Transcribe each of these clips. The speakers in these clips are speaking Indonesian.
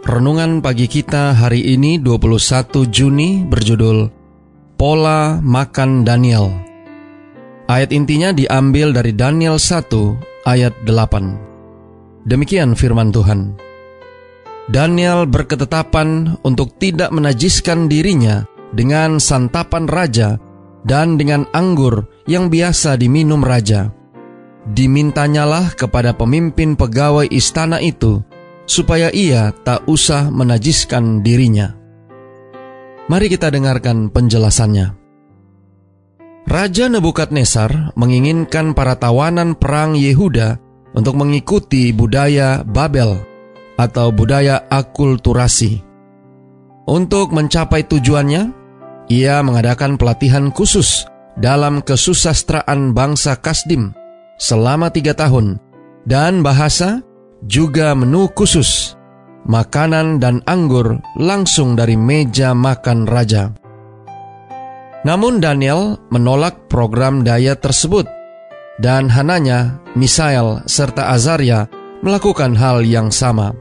Renungan pagi kita hari ini 21 Juni berjudul Pola Makan Daniel. Ayat intinya diambil dari Daniel 1 ayat 8. Demikian firman Tuhan. Daniel berketetapan untuk tidak menajiskan dirinya dengan santapan raja dan dengan anggur yang biasa diminum raja. Dimintanyalah kepada pemimpin pegawai istana itu supaya ia tak usah menajiskan dirinya. Mari kita dengarkan penjelasannya. Raja Nebukadnezar menginginkan para tawanan perang Yehuda untuk mengikuti budaya Babel atau budaya akulturasi. Untuk mencapai tujuannya, ia mengadakan pelatihan khusus dalam kesusastraan bangsa Kasdim selama tiga tahun dan bahasa juga menu khusus, makanan dan anggur langsung dari meja makan raja. Namun Daniel menolak program daya tersebut, dan Hananya, Misael, serta Azaria melakukan hal yang sama.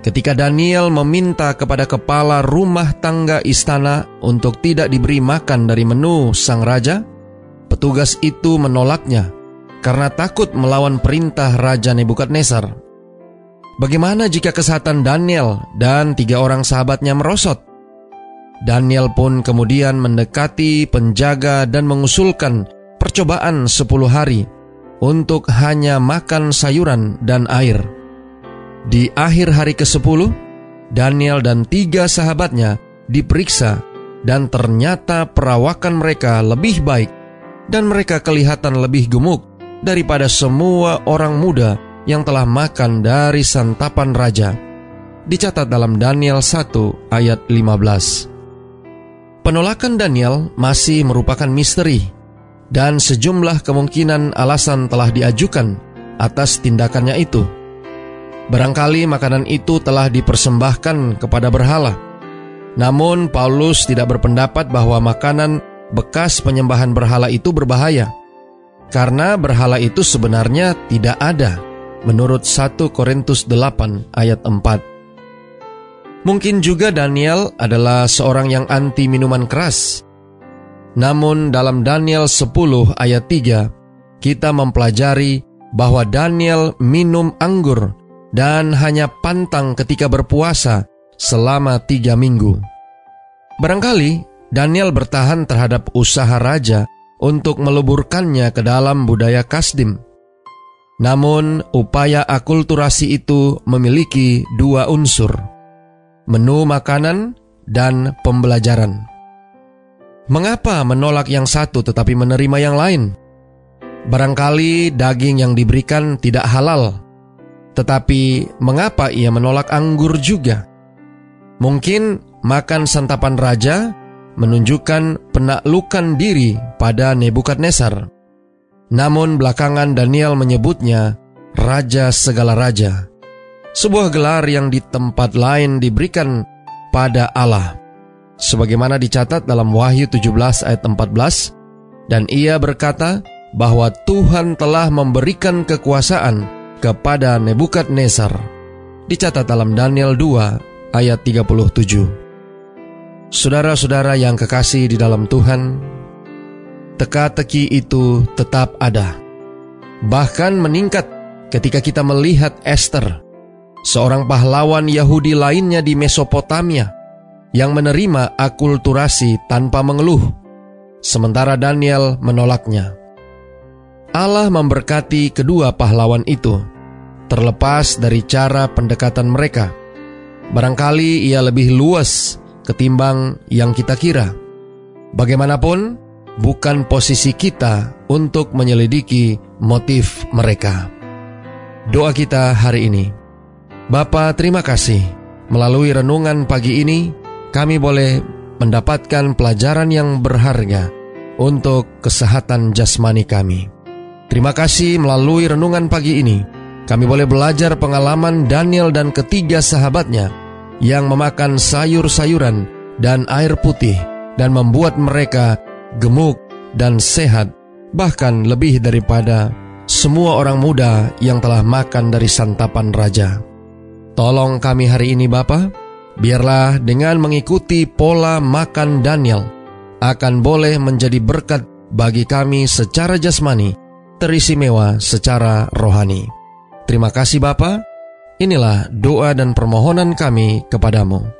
Ketika Daniel meminta kepada kepala rumah tangga istana untuk tidak diberi makan dari menu sang raja, petugas itu menolaknya karena takut melawan perintah Raja Nebukadnezar. Bagaimana jika kesehatan Daniel dan tiga orang sahabatnya merosot? Daniel pun kemudian mendekati penjaga dan mengusulkan percobaan sepuluh hari untuk hanya makan sayuran dan air. Di akhir hari ke-10, Daniel dan tiga sahabatnya diperiksa dan ternyata perawakan mereka lebih baik dan mereka kelihatan lebih gemuk daripada semua orang muda yang telah makan dari santapan raja. Dicatat dalam Daniel 1 ayat 15. Penolakan Daniel masih merupakan misteri dan sejumlah kemungkinan alasan telah diajukan atas tindakannya itu. Barangkali makanan itu telah dipersembahkan kepada berhala. Namun Paulus tidak berpendapat bahwa makanan bekas penyembahan berhala itu berbahaya karena berhala itu sebenarnya tidak ada menurut 1 Korintus 8 ayat 4. Mungkin juga Daniel adalah seorang yang anti minuman keras. Namun dalam Daniel 10 ayat 3, kita mempelajari bahwa Daniel minum anggur dan hanya pantang ketika berpuasa selama tiga minggu. Barangkali Daniel bertahan terhadap usaha raja untuk meleburkannya ke dalam budaya Kasdim. Namun, upaya akulturasi itu memiliki dua unsur: menu makanan dan pembelajaran. Mengapa menolak yang satu tetapi menerima yang lain? Barangkali daging yang diberikan tidak halal, tetapi mengapa ia menolak anggur juga? Mungkin makan santapan raja menunjukkan penaklukan diri pada Nebukadnezar. Namun belakangan Daniel menyebutnya Raja segala Raja. Sebuah gelar yang di tempat lain diberikan pada Allah. Sebagaimana dicatat dalam Wahyu 17 ayat 14. Dan ia berkata bahwa Tuhan telah memberikan kekuasaan kepada Nebukadnezar. Dicatat dalam Daniel 2 ayat 37. Saudara-saudara yang kekasih di dalam Tuhan, teka-teki itu tetap ada. Bahkan meningkat ketika kita melihat Esther, seorang pahlawan Yahudi lainnya di Mesopotamia yang menerima akulturasi tanpa mengeluh, sementara Daniel menolaknya. Allah memberkati kedua pahlawan itu, terlepas dari cara pendekatan mereka. Barangkali ia lebih luas ketimbang yang kita kira. Bagaimanapun, bukan posisi kita untuk menyelidiki motif mereka. Doa kita hari ini. Bapa, terima kasih. Melalui renungan pagi ini, kami boleh mendapatkan pelajaran yang berharga untuk kesehatan jasmani kami. Terima kasih melalui renungan pagi ini, kami boleh belajar pengalaman Daniel dan ketiga sahabatnya yang memakan sayur-sayuran dan air putih dan membuat mereka gemuk dan sehat, bahkan lebih daripada semua orang muda yang telah makan dari santapan raja. Tolong kami hari ini Bapa, biarlah dengan mengikuti pola makan Daniel akan boleh menjadi berkat bagi kami secara jasmani, teristimewa secara rohani. Terima kasih Bapa. Inilah doa dan permohonan kami kepadamu.